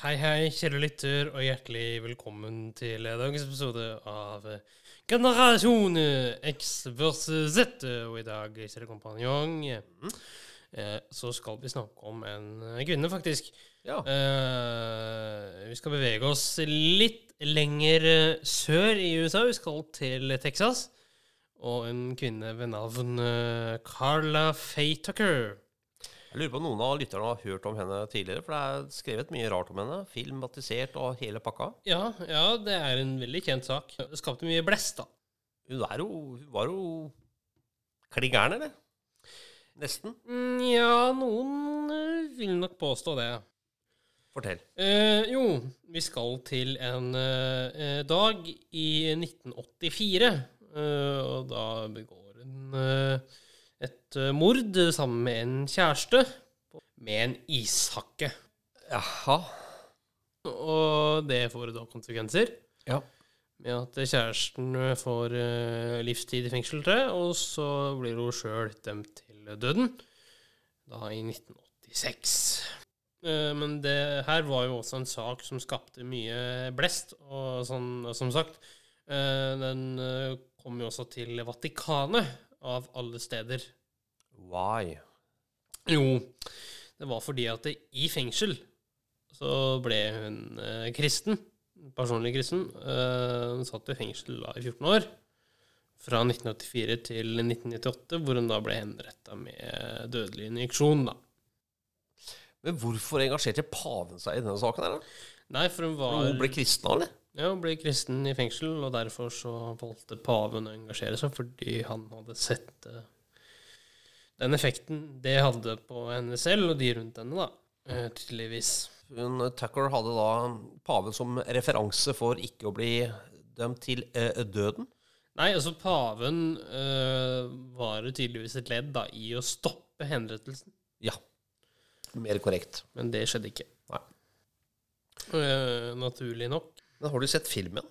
Hei, hei, kjære lytter, og hjertelig velkommen til dagens episode av Generasjon X versus Z. Og i dag, kjære kompanjong, eh, så skal vi snakke om en kvinne, faktisk. Ja. Eh, vi skal bevege oss litt lenger sør i USA. Vi skal til Texas. Og en kvinne ved navn eh, Carla Faye Tucker. Jeg lurer på om noen av lytterne har hørt om henne tidligere, for det er skrevet mye rart om henne. Filmatisert og hele pakka. Ja, ja, det er en veldig kjent sak. Det skapte mye blest, da. Hun, er jo, hun var jo klin gæren, eller? Nesten. Mm, ja, noen eh, vil nok påstå det. Fortell. Eh, jo, vi skal til en eh, dag i 1984. eh, og da begår hun eh, et eh, mord sammen med en kjæreste med en ishakke. Jaha. Og det får da konsekvenser. Ja. Med at kjæresten får eh, livstid i fengsel, og så blir hun sjøl dømt til døden. Da i 1986. Eh, men det her var jo også en sak som skapte mye blest, og sånn, som sagt eh, Den eh, kom jo også til Vatikanet, av alle steder. Why? Jo, det var fordi at det, i fengsel så ble hun eh, kristen. Personlig kristen. Eh, hun satt i fengsel da i 14 år. Fra 1984 til 1998, hvor hun da ble henretta med dødelig injeksjon. da. Men hvorfor engasjerte paven seg i denne saken? her da? Nei, for hun var Hun ble kristen, eller? Ja, ble kristen i fengsel, og derfor så valgte paven å engasjere seg, fordi han hadde sett uh, den effekten det hadde på henne selv og de rundt henne, da. uh, tydeligvis. Hun, Tucker hadde da paven som referanse for ikke å bli dømt til uh, døden. Nei, altså paven var tydeligvis et ledd da, i å stoppe henrettelsen. Ja. Mer korrekt. Men det skjedde ikke. Nei. Eh, naturlig nok. Men har du sett filmen?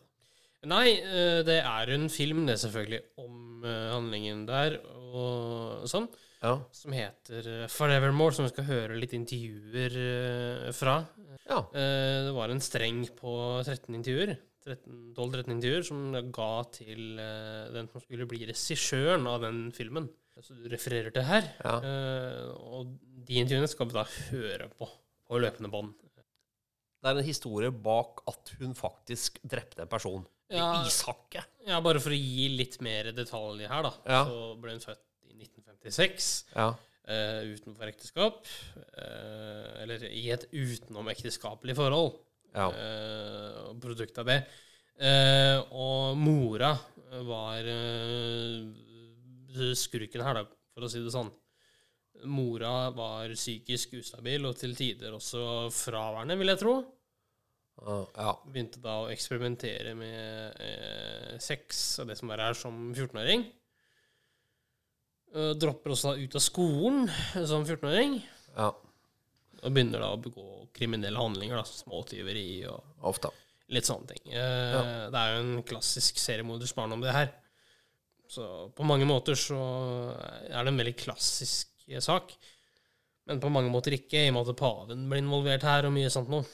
Nei, øh, det er en film, det selvfølgelig, om øh, handlingen der og sånn, Ja. som heter øh, Forevermore, som vi skal høre litt intervjuer fra. Ja. Eh, det var en streng på 13 intervjuer. 12-13 intervjuer som ga til eh, den som skulle bli regissøren av den filmen. Så du refererer til her. Ja. Eh, og de intervjuene skal vi da høre på på løpende bånd. Det er en historie bak at hun faktisk drepte en person. Ja. Med ishakke. Ja, bare for å gi litt mer detaljer her, da. Ja. Så ble hun født i 1956 Ja. Uh, utenfor ekteskap. Uh, eller i et utenomekteskapelig forhold. Ja. Uh, og produkt av det. Og mora var skurken her, da, for å si det sånn. Mora var psykisk ustabil og til tider også fraværende, vil jeg tro. ja. Begynte da å eksperimentere med eh, sex og det som er her, som 14-åring. Uh, dropper også da ut av skolen som 14-åring. ja. Og begynner da å begå kriminelle handlinger, da, småtyveri og Ofte. litt sånne ting. Eh, Det er jo en klassisk seriemorders barndom, det her. Så på mange måter så er det en veldig klassisk sak. Men på mange måter ikke, i og med at paven ble involvert her, og mye sånt noe.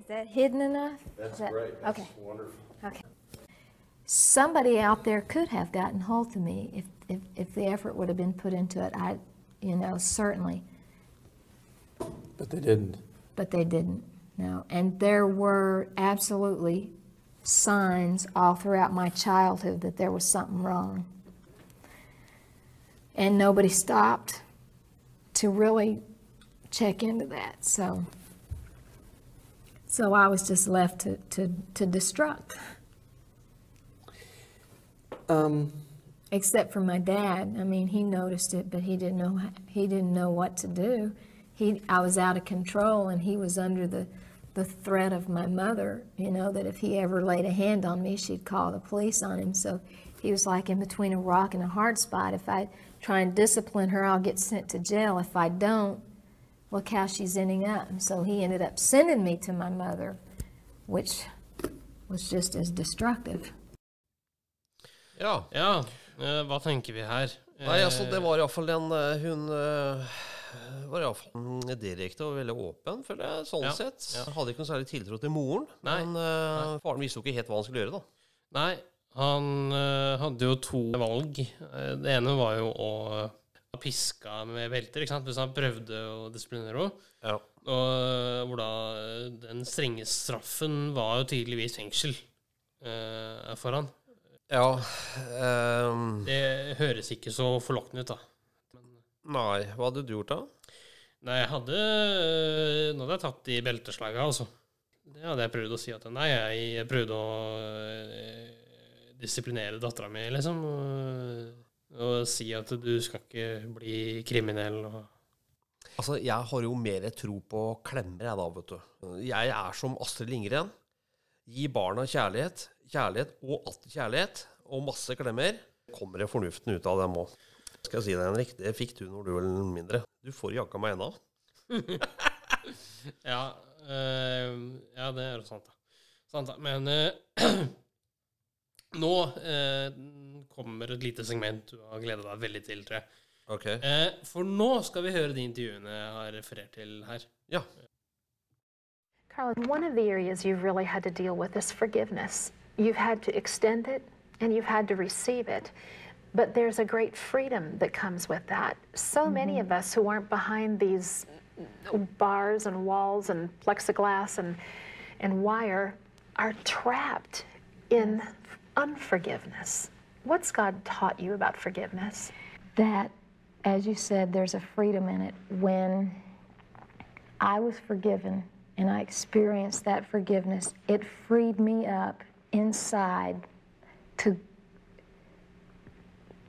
Is that hidden enough? That's great. okay. wonderful. Okay. Somebody out there could have gotten hold of me if, if, if the effort would have been put into it. I, you know, certainly, But they didn't. but they didn't. No, and there were absolutely signs all throughout my childhood that there was something wrong, and nobody stopped to really check into that. So, so I was just left to to, to destruct. Um, except for my dad. I mean, he noticed it, but he didn't know he didn't know what to do. He I was out of control, and he was under the the threat of my mother, you know, that if he ever laid a hand on me, she'd call the police on him. So he was like in between a rock and a hard spot. If I try and discipline her, I'll get sent to jail. If I don't, look how she's ending up. And so he ended up sending me to my mother, which was just as destructive. Ja. Ja, eh, hva tenker vi her? Nei, altså, det var iallfall en eh, Hun eh, var iallfall direkte og veldig åpen, føler jeg, sånn Ja, sett. ja. Hadde ikke noe særlig tiltro til moren. Nei, Men uh, faren visste jo ikke helt hva han skulle gjøre, da. Nei, han uh, hadde jo to valg. Eh, det ene var jo å uh, piska med belter, ikke sant? hvis han prøvde å disiplinere henne. Ja. Og hvor da den strenge straffen var jo tydeligvis fengsel for han. ja Um... Det høres ikke så forlokkende ut, da. Nei, hva hadde du gjort da? Nei, jeg hadde eh, Nå hadde jeg tatt de belteslaga, altså. Det hadde jeg prøvd å si at nei, jeg prøvde å eh, disiplinere dattera mi, liksom. Og, og si at du skal ikke bli kriminell og Altså, jeg har jo mer tro på klemmer, jeg da, vet du. Jeg er som Astrid Lindgren. Gi barna kjærlighet, kjærlighet og atter kjærlighet, og masse klemmer. Kommer det fornuften ut av dem òg. Skal jeg si deg, Henrik, det fikk du når du var mindre. Du får jakka meg ennå. Ja, øh, ja det er jo sant, da. Sant, da. Men øh, nå øh, kommer et lite segment du har gleda deg veldig til, tror jeg. Okay. Eh, for nå skal vi høre de intervjuene jeg har referert til her. Ja. Carla, one of the areas you've really had to deal with is forgiveness. You've had to extend it and you've had to receive it. But there's a great freedom that comes with that. So many mm-hmm. of us who aren't behind these bars and walls and plexiglass and, and wire are trapped in unforgiveness. What's God taught you about forgiveness? that, as you said, there's a freedom in it. When I was forgiven and I experienced that forgiveness, it freed me up inside to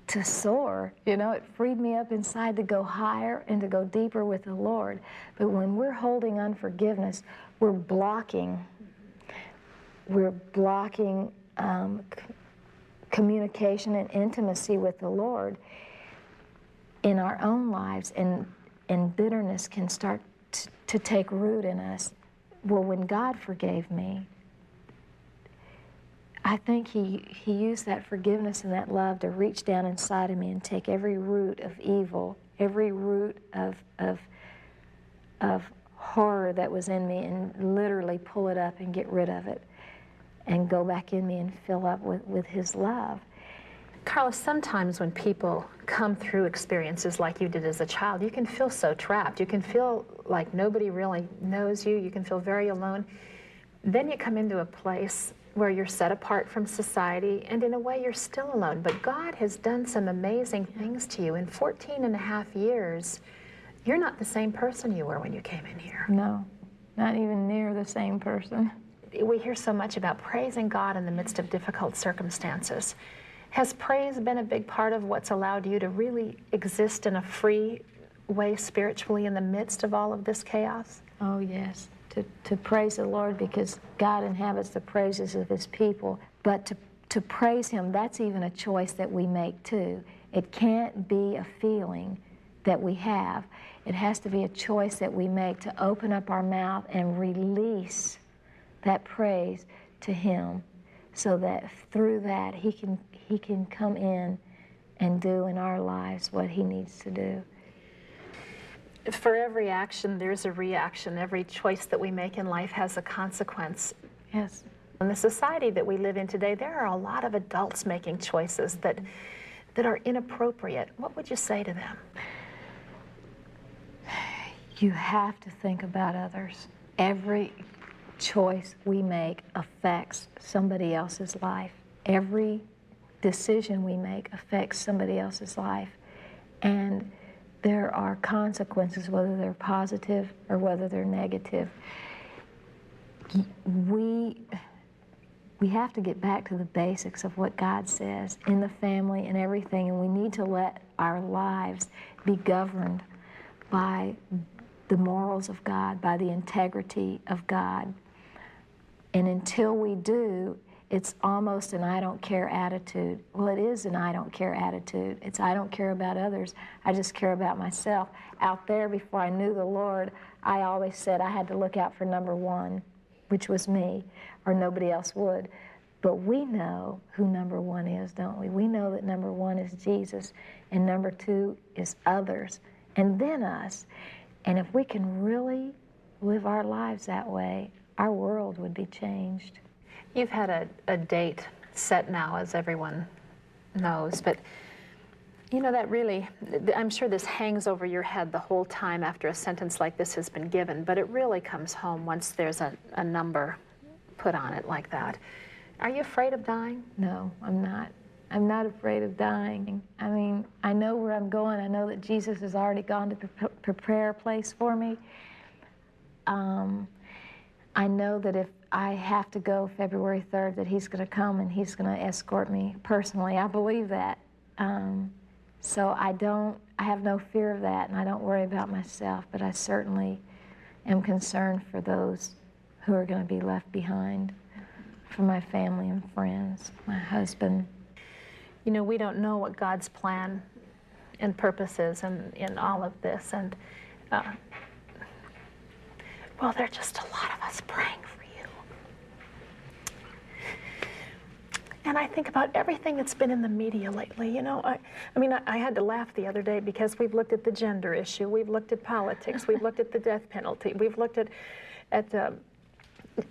to soar. You know, it freed me up inside to go higher and to go deeper with the Lord. But when we're holding unforgiveness, we're blocking. We're blocking um, communication and intimacy with the Lord in our own lives, and, and bitterness can start to take root in us. Well, when God forgave me, I think he, he used that forgiveness and that love to reach down inside of me and take every root of evil, every root of, of, of horror that was in me, and literally pull it up and get rid of it and go back in me and fill up with, with his love. Carlos, sometimes when people come through experiences like you did as a child, you can feel so trapped. You can feel like nobody really knows you. You can feel very alone. Then you come into a place where you're set apart from society, and in a way, you're still alone. But God has done some amazing things to you. In 14 and a half years, you're not the same person you were when you came in here. No, not even near the same person. We hear so much about praising God in the midst of difficult circumstances. Has praise been a big part of what's allowed you to really exist in a free way spiritually in the midst of all of this chaos? Oh, yes. To, to praise the Lord because God inhabits the praises of His people. But to, to praise Him, that's even a choice that we make too. It can't be a feeling that we have, it has to be a choice that we make to open up our mouth and release that praise to Him so that through that He can, he can come in and do in our lives what He needs to do. For every action, there's a reaction. Every choice that we make in life has a consequence. Yes. In the society that we live in today, there are a lot of adults making choices that, that are inappropriate. What would you say to them? You have to think about others. Every choice we make affects somebody else's life. Every decision we make affects somebody else's life. And there are consequences, whether they're positive or whether they're negative. We, we have to get back to the basics of what God says in the family and everything, and we need to let our lives be governed by the morals of God, by the integrity of God. And until we do, it's almost an I don't care attitude. Well, it is an I don't care attitude. It's I don't care about others, I just care about myself. Out there, before I knew the Lord, I always said I had to look out for number one, which was me, or nobody else would. But we know who number one is, don't we? We know that number one is Jesus, and number two is others, and then us. And if we can really live our lives that way, our world would be changed. You've had a, a date set now, as everyone knows, but you know, that really, I'm sure this hangs over your head the whole time after a sentence like this has been given, but it really comes home once there's a, a number put on it like that. Are you afraid of dying? No, I'm not. I'm not afraid of dying. I mean, I know where I'm going. I know that Jesus has already gone to pre- prepare a place for me. Um, I know that if I have to go February 3rd, that He's going to come and He's going to escort me personally. I believe that. Um, so I don't, I have no fear of that, and I don't worry about myself, but I certainly am concerned for those who are going to be left behind, for my family and friends, my husband. You know, we don't know what God's plan and purpose is in, in all of this, and uh, well, there are just a lot of us praying for you. And I think about everything that's been in the media lately. You know, I, I mean, I, I had to laugh the other day because we've looked at the gender issue, we've looked at politics, we've looked at the death penalty, we've looked at, at uh,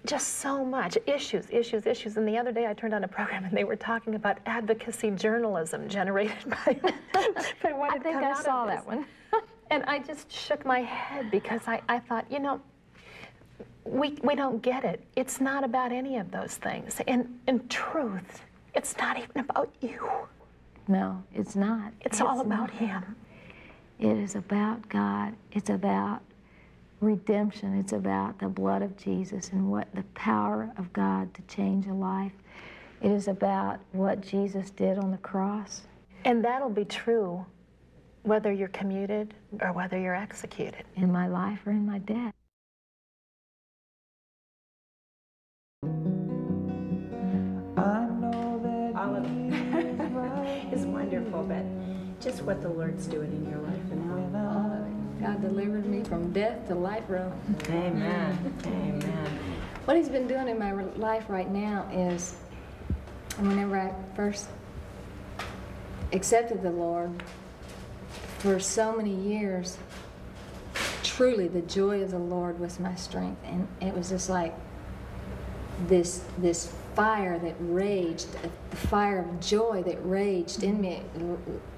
just so much issues, issues, issues. And the other day I turned on a program and they were talking about advocacy journalism generated by, by what I think I saw that one. And I just shook my head because I, I thought, you know, we, we don't get it. It's not about any of those things. And in truth, it's not even about you. No, it's not. It's, all about not. Him. It is about God. It's about redemption. It's about the blood of Jesus and what the power of God to change a life. It is about what Jesus did on the cross. And that'll be true whether you're commuted or whether you're executed. in my life or in my death. Wonderful, but just what the Lord's doing in your life and how. God delivered me from death to life, bro. Amen. Amen. What He's been doing in my life right now is, whenever I first accepted the Lord, for so many years, truly the joy of the Lord was my strength, and it was just like this this fire that raged, the fire of joy that raged in me,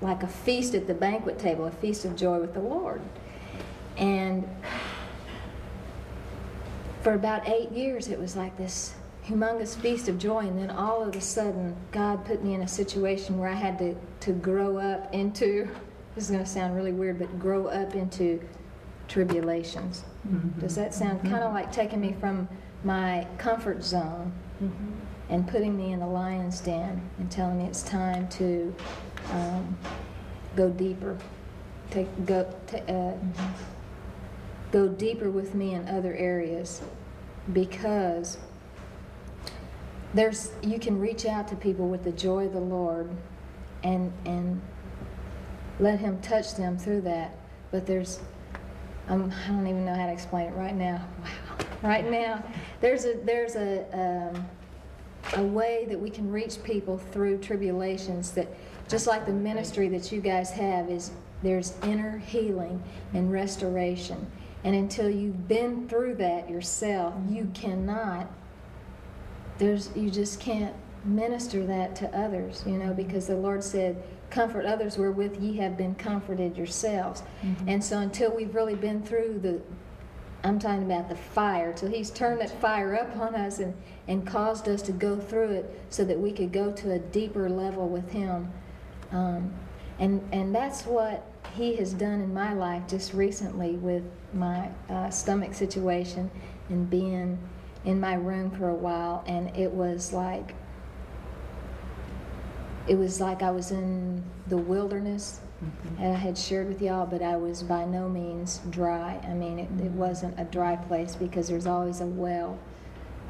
like a feast at the banquet table, a feast of joy with the Lord. And for about eight years, it was like this humongous feast of joy. And then all of a sudden, God put me in a situation where I had to, to grow up into this is going to sound really weird, but grow up into tribulations. Mm-hmm. Does that sound kind of mm-hmm. like taking me from my comfort zone mm-hmm. And putting me in the lion's den and telling me it's time to um, go deeper, take go ta uh, go deeper with me in other areas because there's you can reach out to people with the joy of the Lord and and let him touch them through that but there's um, I don't even know how to explain it right now. Wow right now there's a there's a um, a way that we can reach people through tribulations that just like the ministry that you guys have is there's inner healing and restoration. And until you've been through that yourself you cannot there's you just can't minister that to others you know because the lord said comfort others wherewith ye have been comforted yourselves. Mm-hmm. And so until we've really been through the i'm talking about the fire. Till he's turned that fire up on us and and caused us to go through it so that we could go to a deeper level with him. Um, and and that's what he has done in my life just recently with my uh, stomach situation and being in my room for a while. And it was like it was like I was in the wilderness And I had shared with y'all, but I was by no means dry. I mean, it, it wasn't a dry place because there's always a well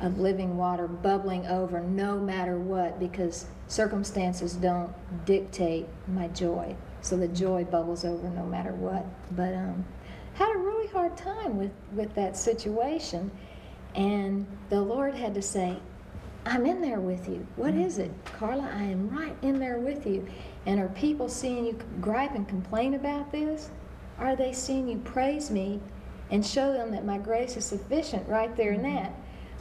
of living water bubbling over no matter what because circumstances don't dictate my joy. So the joy bubbles over no matter what. But um, had a really hard time with, with that situation. And the Lord had to say, I'm in there with you. What is it? Mm-hmm. Karla, I am right in there with you. And are people seeing you gripe and complain about this? Are they seeing you praise me and show them that my grace is sufficient right there in mm-hmm. that?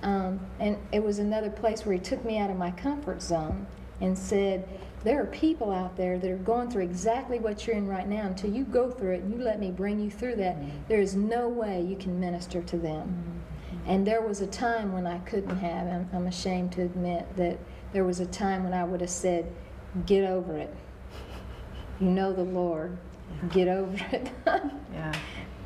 Um, and it was another place where he took me out of my comfort zone and said, There are people out there that are going through exactly what you're in right now. Until you go through it and you let me bring you through that, mm-hmm. there is no way you can minister to them. And there was a time when I couldn't have. I'm, I'm ashamed to admit that there was a time when I would have said, Get over it. You know the Lord. Get over it. Yeah.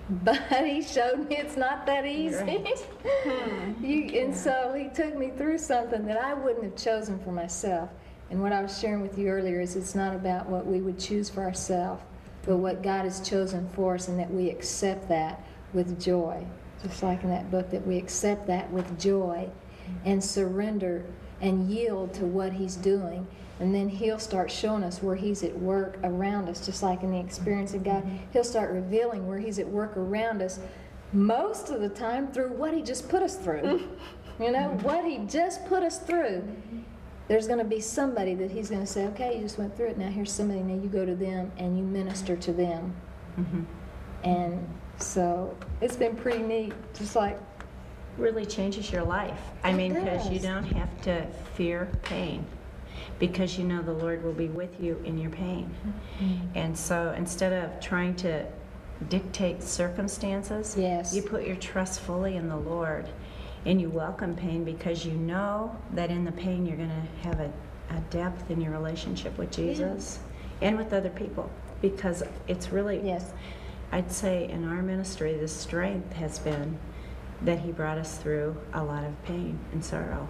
But he showed me it's not that easy. Hmm. you, and so he took me through something that I wouldn't have chosen for myself. And what I was sharing with you earlier is it's not about what we would choose for ourselves, but what God has chosen for us, and that we accept that with joy. Just like in that book, that we accept that with joy and surrender and yield to what He's doing. And then He'll start showing us where He's at work around us, just like in the experience of God. Mm-hmm. He'll start revealing where He's at work around us, most of the time through what He just put us through. you know, mm-hmm. what He just put us through. Mm-hmm. There's going to be somebody that He's going to say, okay, you just went through it. Now here's somebody, now you go to them and you minister to them. And so it's been pretty neat, just like Really changes your life. I mean, because you don't have to fear pain because you know the Lord will be with you in your pain. Mm-hmm. And so instead of trying to dictate circumstances, Yes. you put your trust fully in the Lord and you welcome pain because you know that in the pain you're going to have a, a depth in your relationship with Jesus and with other people because it's really Yes. I'd say in our ministry, the strength has been that He brought us through a lot of pain and sorrow.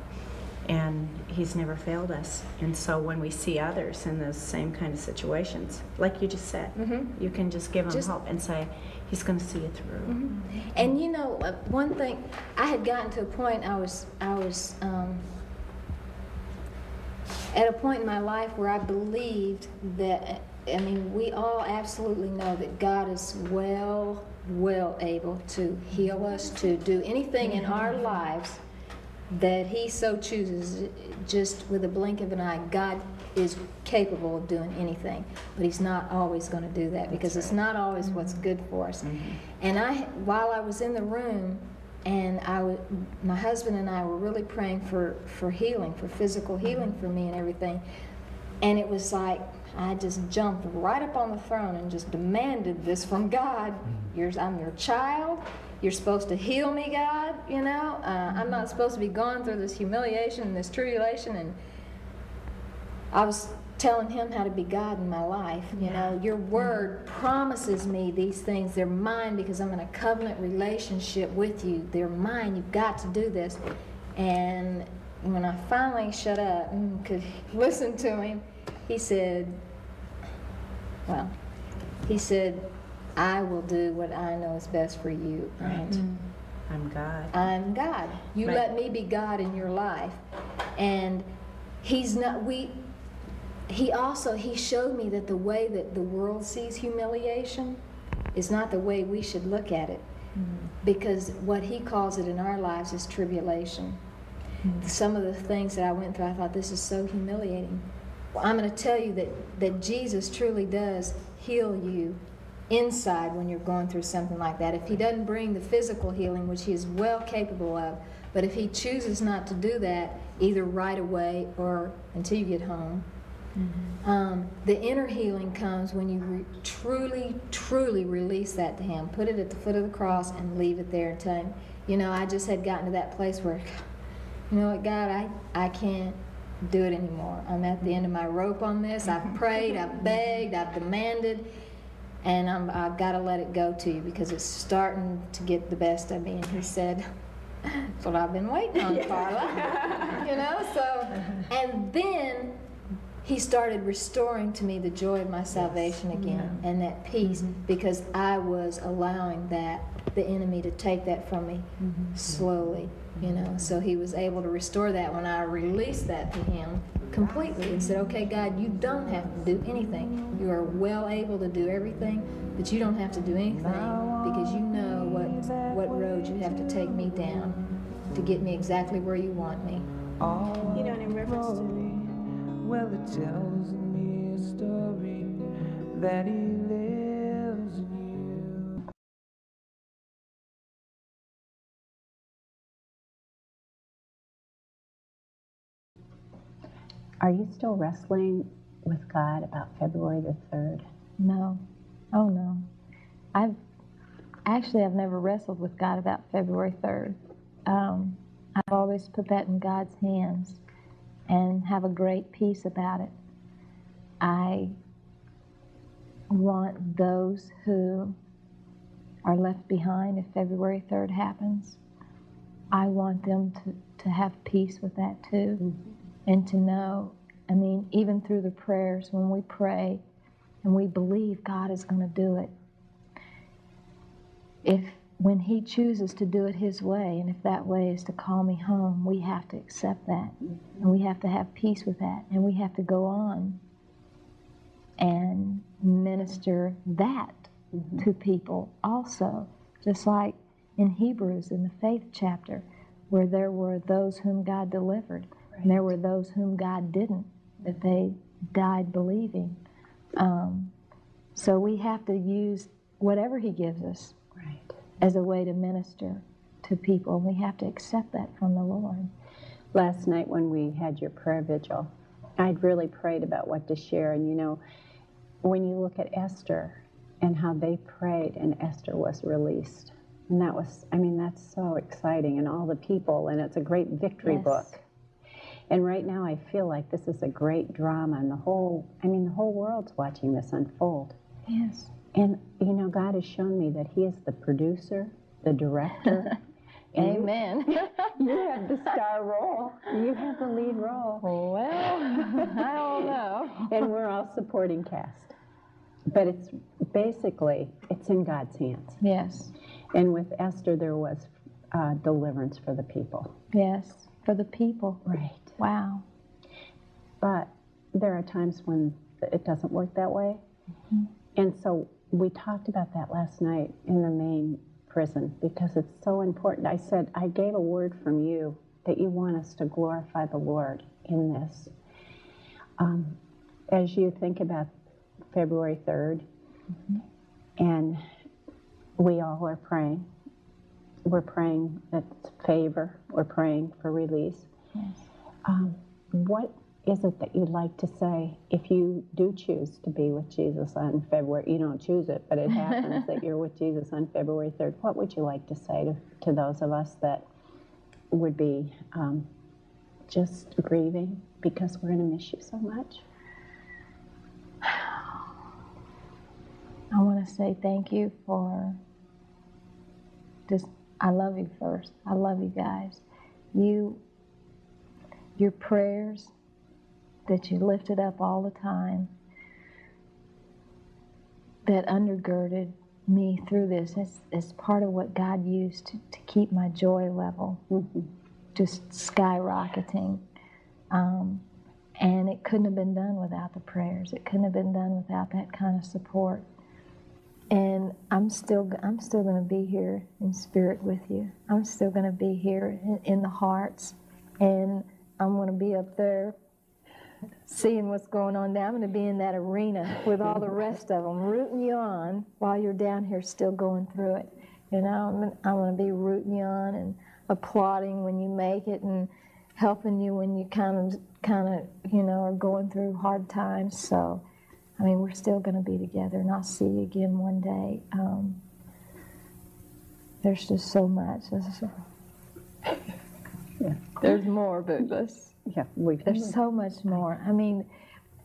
And He's never failed us. And so when we see others in those same kind of situations, like you just said, you can just give them Just- hope and say, He's going to see you through. And you know, uh, one thing, I had gotten to a point, I was, I was um, at a point in my life where I believed that, I mean, we all absolutely know that God is well, well able to heal us, to do anything in mm-hmm. our lives that He so chooses, just with a blink of an eye. God is capable of doing anything, but He's not always going to do that because it's not always mm-hmm. what's good for us. Mm-hmm. And I, while I was in the room, and I, my husband and I were really praying for for healing, for physical healing for me and everything. And it was like I just jumped right up on the throne and just demanded this from God. You're, I'm your child. You're supposed to heal me, God. You know, uh, I'm not supposed to be going through this humiliation and this tribulation. And I was telling him how to be God in my life. You know, your word promises me these things. They're mine because I'm in a covenant relationship with you. They're mine. You've got to do this. And when I finally shut up and could listen to him, he said, well, he said, I will do what I know is best for you. And mm-hmm. I'm God. I'm God. You Right. let me be God in your life. And he's not we he also he showed me that the way that the world sees humiliation is not the way we should look at it. Mm-hmm. Because what he calls it in our lives is tribulation. Mm-hmm. Some of the things that I went through, I thought this is so humiliating. Well, I'm going to tell you that, that Jesus truly does heal you inside when you're going through something like that. If he doesn't bring the physical healing, which he is well capable of, but if he chooses not to do that, either right away or until you get home, um, the inner healing comes when you re- truly, truly release that to Him. Put it at the foot of the cross and leave it there and tell Him, you know, I just had gotten to that place where, you know what, God, I, I can't do it anymore. I'm at the end of my rope on this. I've prayed, I've begged, I've demanded, and I'm, I've got to let it go to you because it's starting to get the best of me. And He said, That's what I've been waiting on, Karla. you know, so, and then he started restoring to me the joy of my salvation again and that peace because I was allowing that the enemy to take that from me slowly, you know. So he was able to restore that when I released that to him completely and said, "Okay, God, you don't have to do anything. You are well able to do everything, but you don't have to do anything because you know what what road you have to take me down to get me exactly where you want me." You know, and in reference to Well, it tells me a story that he lives in you. Are you still wrestling with God about February the 3rd? No. Oh, no. I've actually, I've never wrestled with God about February 3rd. Um, I've always put that in God's hands and have a great peace about it. I want those who are left behind if February 3rd happens. I want them to, to have peace with that too mm-hmm. and to know, I mean, even through the prayers, when we pray and we believe God is going to do it, if when He chooses to do it His way, and if that way is to call me home, we have to accept that. And we have to have peace with that. And we have to go on and minister that to people also. Just like in Hebrews in the faith chapter, where there were those whom God delivered, and there were those whom God didn't, that they died believing. Um, so we have to use whatever He gives us Right. As a way to minister to people. We have to accept that from the Lord. Last night when we had your prayer vigil, I'd really prayed about what to share. And you know, when you look at Esther and how they prayed and Esther was released, and that was, I mean, that's so exciting, and all the people, and it's a great victory Yes. book. And right now, I feel like this is a great drama, and the whole, I mean, the whole world's watching this unfold. Yes. And you know, God has shown me that He is the producer, the director. and you- Amen. You have the star role. You have the lead role. well, I don't know. And we're all supporting cast. But it's basically, it's in God's hands. Yes. And with Esther, there was uh, deliverance for the people. Yes. For the people. Right. Wow. But there are times when it doesn't work that way. And so we talked about that last night in the main prison because it's so important. I said, I gave a word from you that you want us to glorify the Lord in this. Um, as you think about February 3rd, and we all are praying, we're praying that favor, we're praying for release. Um, what is it that you'd like to say if you do choose to be with Jesus on February? You don't choose it, but it happens that you're with Jesus on February 3rd. What would you like to say to, to those of us that would be um, just grieving because we're going to miss you so much? I want to say thank you for just, I love you first. I love you guys. You, your prayers that you lifted up all the time, that undergirded me through this is, is part of what God used to, to keep my joy level just skyrocketing. Um, and it couldn't have been done without the prayers. It couldn't have been done without that kind of support. And I'm still, I'm still going to be here in spirit with you. I'm still going to be here in, in the hearts, and I'm going to be up there seeing what's going on there. I'm going to be in that arena with all the rest of them, rooting you on while you're down here still going through it. You know, I'm, going to be rooting you on and applauding when you make it and helping you when you kind of, kind of, you know, are going through hard times. So, I mean, we're still going to be together, and I'll see you again one day. Um, there's just so much. There's, Yeah. there's more, but this. Yeah, we There's so much more. I mean,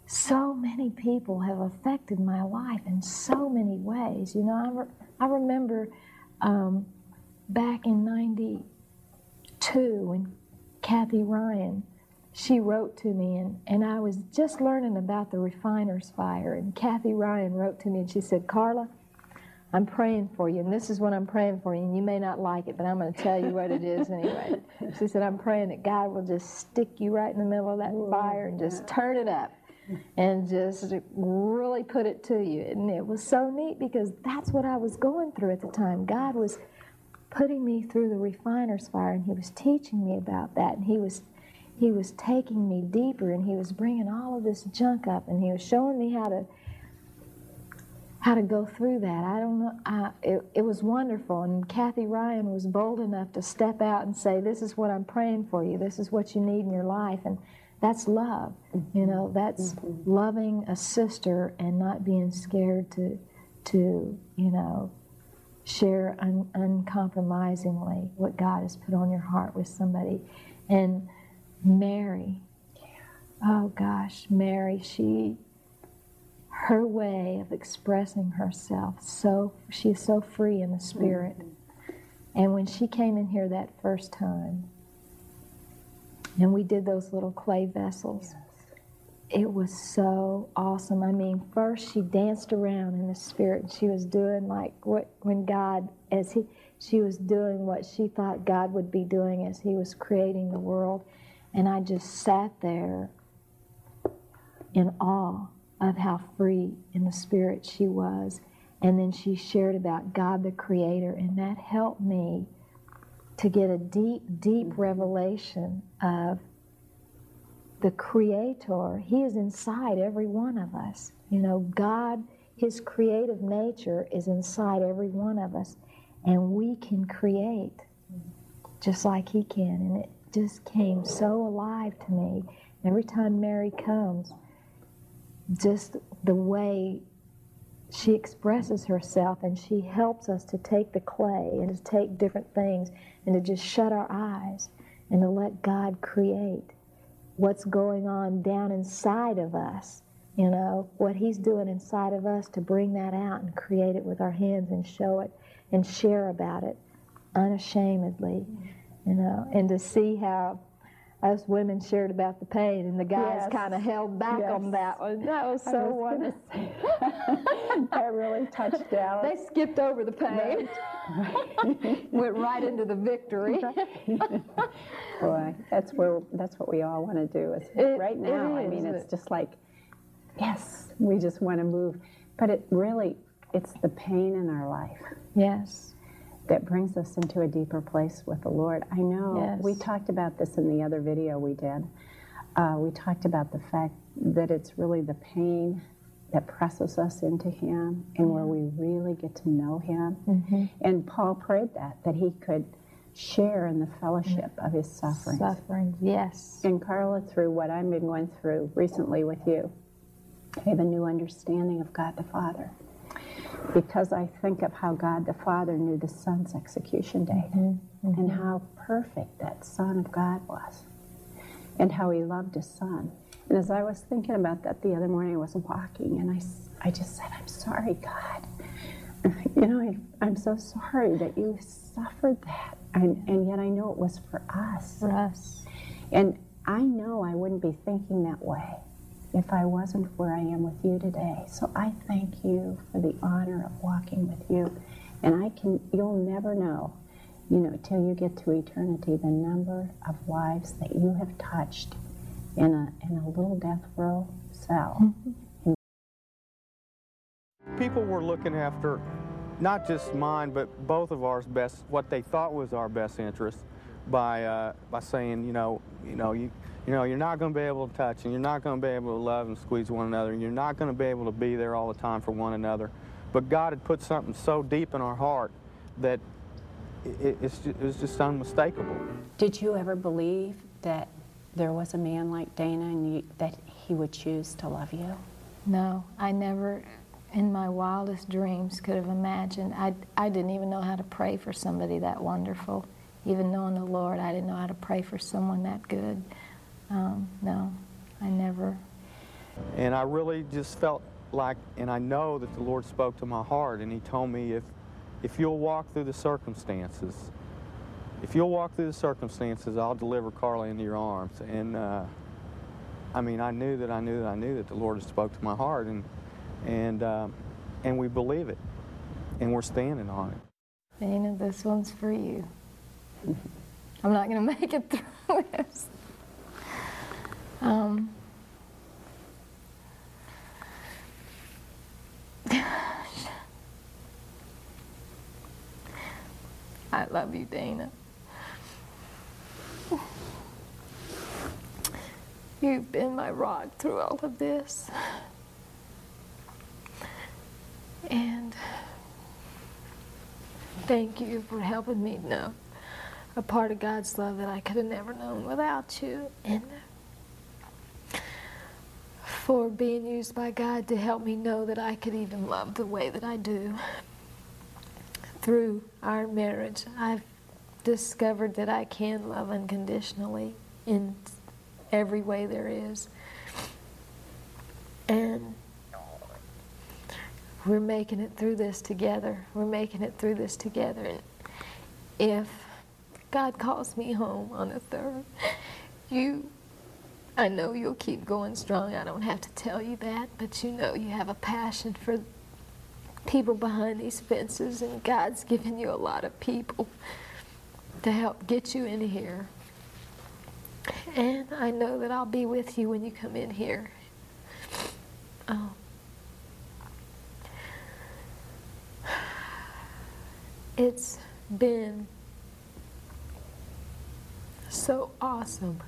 so many people have affected my life in so many ways. You know, I, re- I remember um, back in 92 when Kathy Ryan, she wrote to me, and, and I was just learning about the refiner's fire. And Kathy Ryan wrote to me, and she said, Karla, I'm praying for you, and this is what I'm praying for you, and you may not like it, but I'm going to tell you what it is anyway. She said, I'm praying that God will just stick you right in the middle of that fire and just turn it up and just really put it to you. And it was so neat because that's what I was going through at the time. God was putting me through the refiner's fire, and He was teaching me about that, and He was he was taking me deeper and he was bringing all of this junk up and he was showing me how to how to go through that. I don't know I, it, it was wonderful and kathy ryan was bold enough to step out and say this is what i'm praying for you. This is what you need in your life and that's love you mm-hmm. know? That's mm-hmm. loving a sister and not being scared to to you know share un, uncompromisingly what god has put on your heart with somebody. And Mary. Oh gosh, Mary, she her way of expressing herself so she is so free in the spirit. And when she came in here that first time and we did those little clay vessels, it was so awesome. I mean, first she danced around in the spirit and she was doing like what when God as he she was doing what she thought God would be doing as he was creating the world. And I just sat there in awe of how free in the spirit she was. And then she shared about God the Creator, and that helped me to get a deep, deep revelation of the Creator. He is inside every one of us. You know, God, His creative nature is inside every one of us, and we can create just like He can. And it just came so alive to me. Every time Mary comes, just the way she expresses herself and she helps us to take the clay and to take different things and to just shut our eyes and to let God create what's going on down inside of us. You know, what He's doing inside of us to bring that out and create it with our hands and show it and share about it unashamedly you know, and to see how us women shared about the pain and the guys Yes. kind of held back Yes. on that one. That was so was wonderful. that really touched down. They skipped over the pain, went right into the victory. Boy, that's where that's what we all want to do. Is It- right it now. I mean, it's just like, yes, we just want to move, but it really, it's the pain in our life yes. That brings us into a deeper place with the Lord. I know Yes. we talked about this in the other video we did. Uh, we talked about the fact that it's really the pain that presses us into Him and where we really get to know Him. Mm-hmm. And Paul prayed that, that he could share in the fellowship of his suffering. Suffering, yes. And Karla, through what I've been going through recently with you, I have a new understanding of God the Father. Because I think of how God the Father knew the Son's execution date mm-hmm. mm-hmm. and how perfect that Son of God was and how he loved his Son. And as I was thinking about that the other morning, I was walking and I, I just said, I'm sorry, God. You know, I, I'm so sorry that you suffered that. And, and yet I know it was for us. For us. And I know I wouldn't be thinking that way if I wasn't where I am with you today. So I thank you for the honor of walking with you. And I can, you'll never know, you know, till you get to eternity, the number of lives that you have touched in a, in a little death row cell. Mm-hmm. People were looking after not just mine, but both of ours best, what they thought was our best interest by, uh, by saying, you know, you know, you, you know, you're not going to be able to touch and you're not going to be able to love and squeeze one another and you're not going to be able to be there all the time for one another. But God had put something so deep in our heart that it, it's ju- it was just unmistakable. Did you ever believe that there was a man like Dana and you, that he would choose to love you? No, I never, in my wildest dreams, could have imagined. I, I didn't even know how to pray for somebody that wonderful. Even knowing the Lord, I didn't know how to pray for someone that good. Um, no, I never. And I really just felt like, and I know that the Lord spoke to my heart, and He told me if, if you'll walk through the circumstances, if you'll walk through the circumstances, I'll deliver Carly into your arms. And uh, I mean, I knew that I knew that I knew that the Lord had spoke to my heart, and and um, and we believe it, and we're standing on it. Dana, this one's for you. I'm not going to make it through this. Um, I love you, Dana. You've been my rock through all of this. And thank you for helping me know a part of God's love that I could have never known without you. And for being used by God to help me know that I could even love the way that I do. Through our marriage, I've discovered that I can love unconditionally in every way there is. And we're making it through this together. We're making it through this together. And if God calls me home on the third, you, I know you'll keep going strong. I don't have to tell you that, but you know you have a passion for people behind these fences, and God's given you a lot of people to help get you in here. And I know that I'll be with you when you come in here. Um, it's been so awesome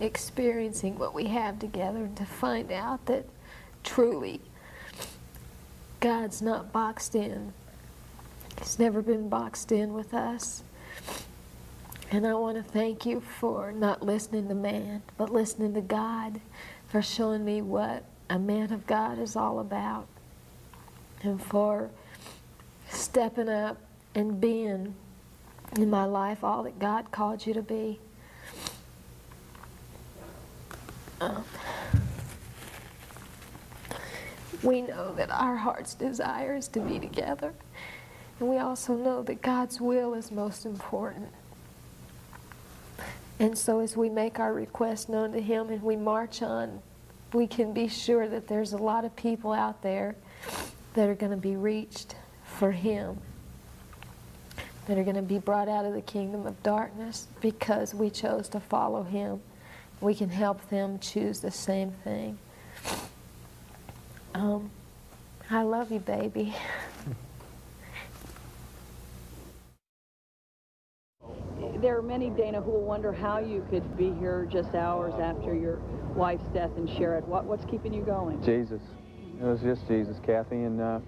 experiencing what we have together and to find out that truly God's not boxed in. He's never been boxed in with us. And I want to thank you for not listening to man, but listening to God, for showing me what a man of God is all about, and for stepping up and being in my life all that God called you to be. Um, we know that our heart's desire is to be together. And we also know that God's will is most important. And so as we make our request known to Him and we march on, we can be sure that there's a lot of people out there that are going to be reached for Him, that are going to be brought out of the kingdom of darkness because we chose to follow Him. We can help them choose the same thing. Um, I love you, baby. There are many, Dana, who will wonder how you could be here just hours after your wife's death and share it. What, what's keeping you going? Jesus. It was just Jesus, Kathy, and uh,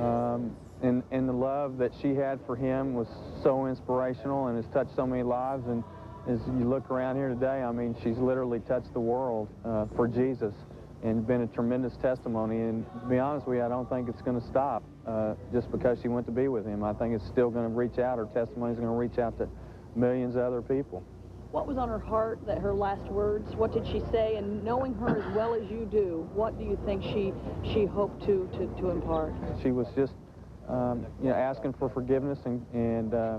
um, and and the love that she had for him was so inspirational and has touched so many lives. And as you look around here today, I mean, she's literally touched the world uh, for Jesus and been a tremendous testimony. And to be honest with you, I don't think it's going to stop uh, just because she went to be with him. I think it's still going to reach out. Her testimony is going to reach out to millions of other people. What was on her heart that her last words? What did she say? And knowing her as well as you do, what do you think she she hoped to to, to impart? She was just, um, you know, asking for forgiveness and, and uh,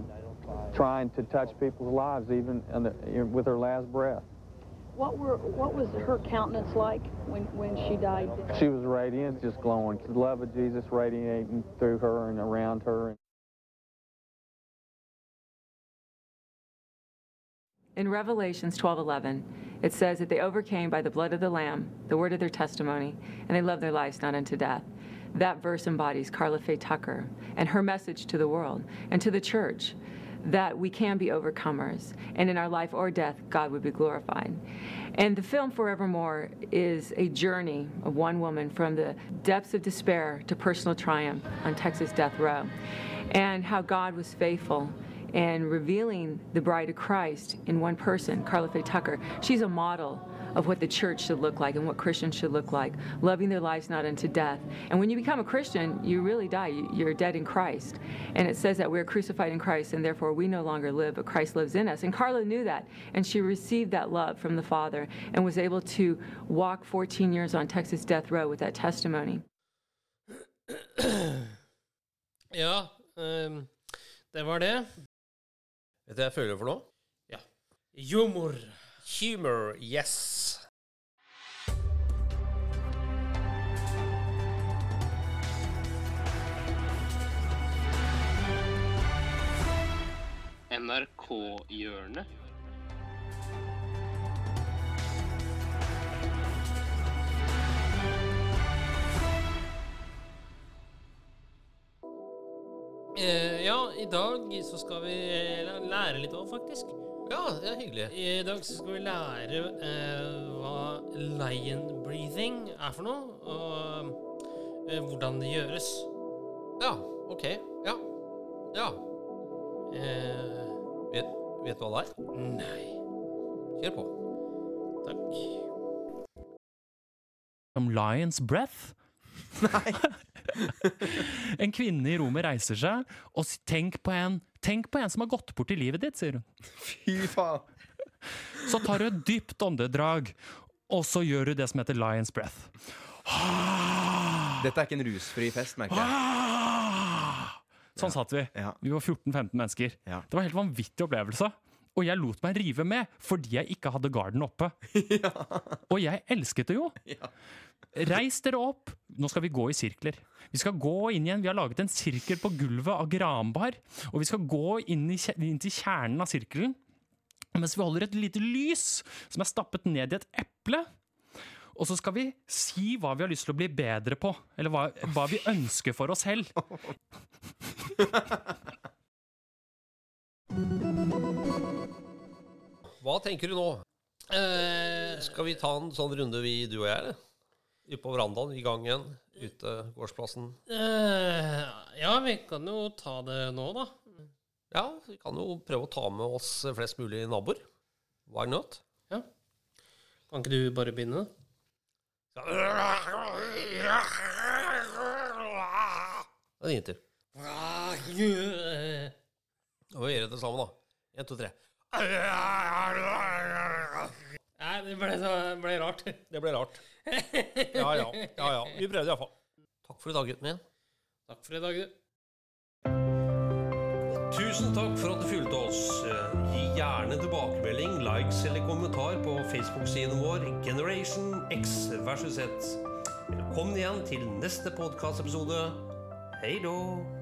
trying to touch people's lives even the, with her last breath. What were what was her countenance like when when she died? She was radiant, just glowing. The love of Jesus radiating through her and around her. In Revelations 12:11, it says that they overcame by the blood of the lamb, the word of their testimony, and they loved their lives not unto death. That verse embodies Karla Faye Tucker and her message to the world and to the church that we can be overcomers, and in our life or death, God would be glorified. And the film Forevermore is a journey of one woman from the depths of despair to personal triumph on Texas death row, and how God was faithful and revealing the bride of Christ in one person, Karla Faye Tucker. She's a model of what the church should look like and what Christians should look like, loving their lives not unto death. And when you become a Christian, you really die. You're dead in Christ. And it says that we're crucified in Christ, and therefore we no longer live, but Christ lives in us. And Karla knew that, and she received that love from the Father and was able to walk 14 years on Texas death row with that testimony. Ja, um, det var det. Vet du hva jeg føler for noe? Ja. Humor. Humor, yes. NRK-hjørnet. Eh, ja, i dag så skal vi eh, lære litt òg, faktisk. Ja, det er hyggelig. I dag skal vi lære eh, hva lion breathing er for noe, og eh, hvordan det gjøres. Ja, ok. Ja. Ja. Eh, Vet, vet du hva det er? nei. Kjør på. Takk. Som Lions Breath? Nei. en kvinne i rommet reiser seg, og tenk på en Tenk på en som har gått bort i livet ditt, sier hun. Fy faen. Så tar du et dypt åndedrag, og så gjør du det som heter Lions Breath. Dette er ikke en rusfri fest, merker jeg. Sånn satt vi. Vi var 14-15 mennesker. Det var en helt vanvittig opplevelse. Og jeg lot meg rive med fordi jeg ikke hadde garden oppe. Og jeg elsket det jo. Reis dere opp. Nå skal vi gå i sirkler. Vi skal gå inn igjen. Vi har laget en sirkel på gulvet av granbar. Og vi skal gå inn, i, inn til kjernen av sirkelen. Mens vi holder et lite lys som er stappet ned i et eple. Og så skal vi si hva vi har lyst til å bli bedre på. Eller hva, hva vi ønsker for oss selv. Hva tenker du nå? Skal vi ta en sånn runde, vi, du og jeg, eller? Ute på verandaen, i gangen, ute gårdsplassen. Eh, ja, vi kan jo ta det nå, da. Ja, vi kan jo prøve å ta med oss flest mulig naboer. Why not? Ja. Kan ikke du bare begynne? Det er din tur. Da må vi gjøre det sammen, da. En, to, tre. Nei, det ble, det ble rart. Det ble rart. Ja, ja. ja, ja. Vi prøvde iallfall. Takk for i dag, gutten min. Takk for i dag, du. Tusen takk for at du fulgte oss. Gi gjerne tilbakemelding, likes eller kommentar på Facebook-siden vår Generation X versus Z. Velkommen igjen til neste podkastepisode. Hei då!